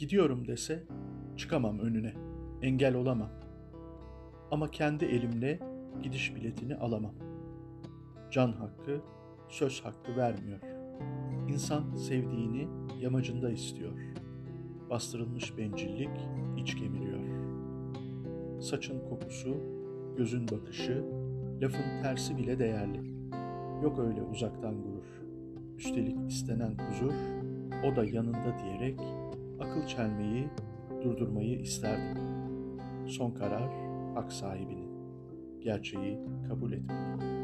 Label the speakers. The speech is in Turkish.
Speaker 1: Gidiyorum dese çıkamam önüne, engel olamam. Ama kendi elimle gidiş biletini alamam. Can hakkı, söz hakkı vermiyor. İnsan sevdiğini yamacında istiyor. Bastırılmış bencillik iç kemiriyor. Saçın kokusu, gözün bakışı, lafın tersi bile değerli. Yok öyle uzaktan gurur. Üstelik istenen huzur, o da yanında diyerek akıl çelmeyi, durdurmayı isterdim. Son karar hak sahibinin. Gerçeği kabul etmeyi.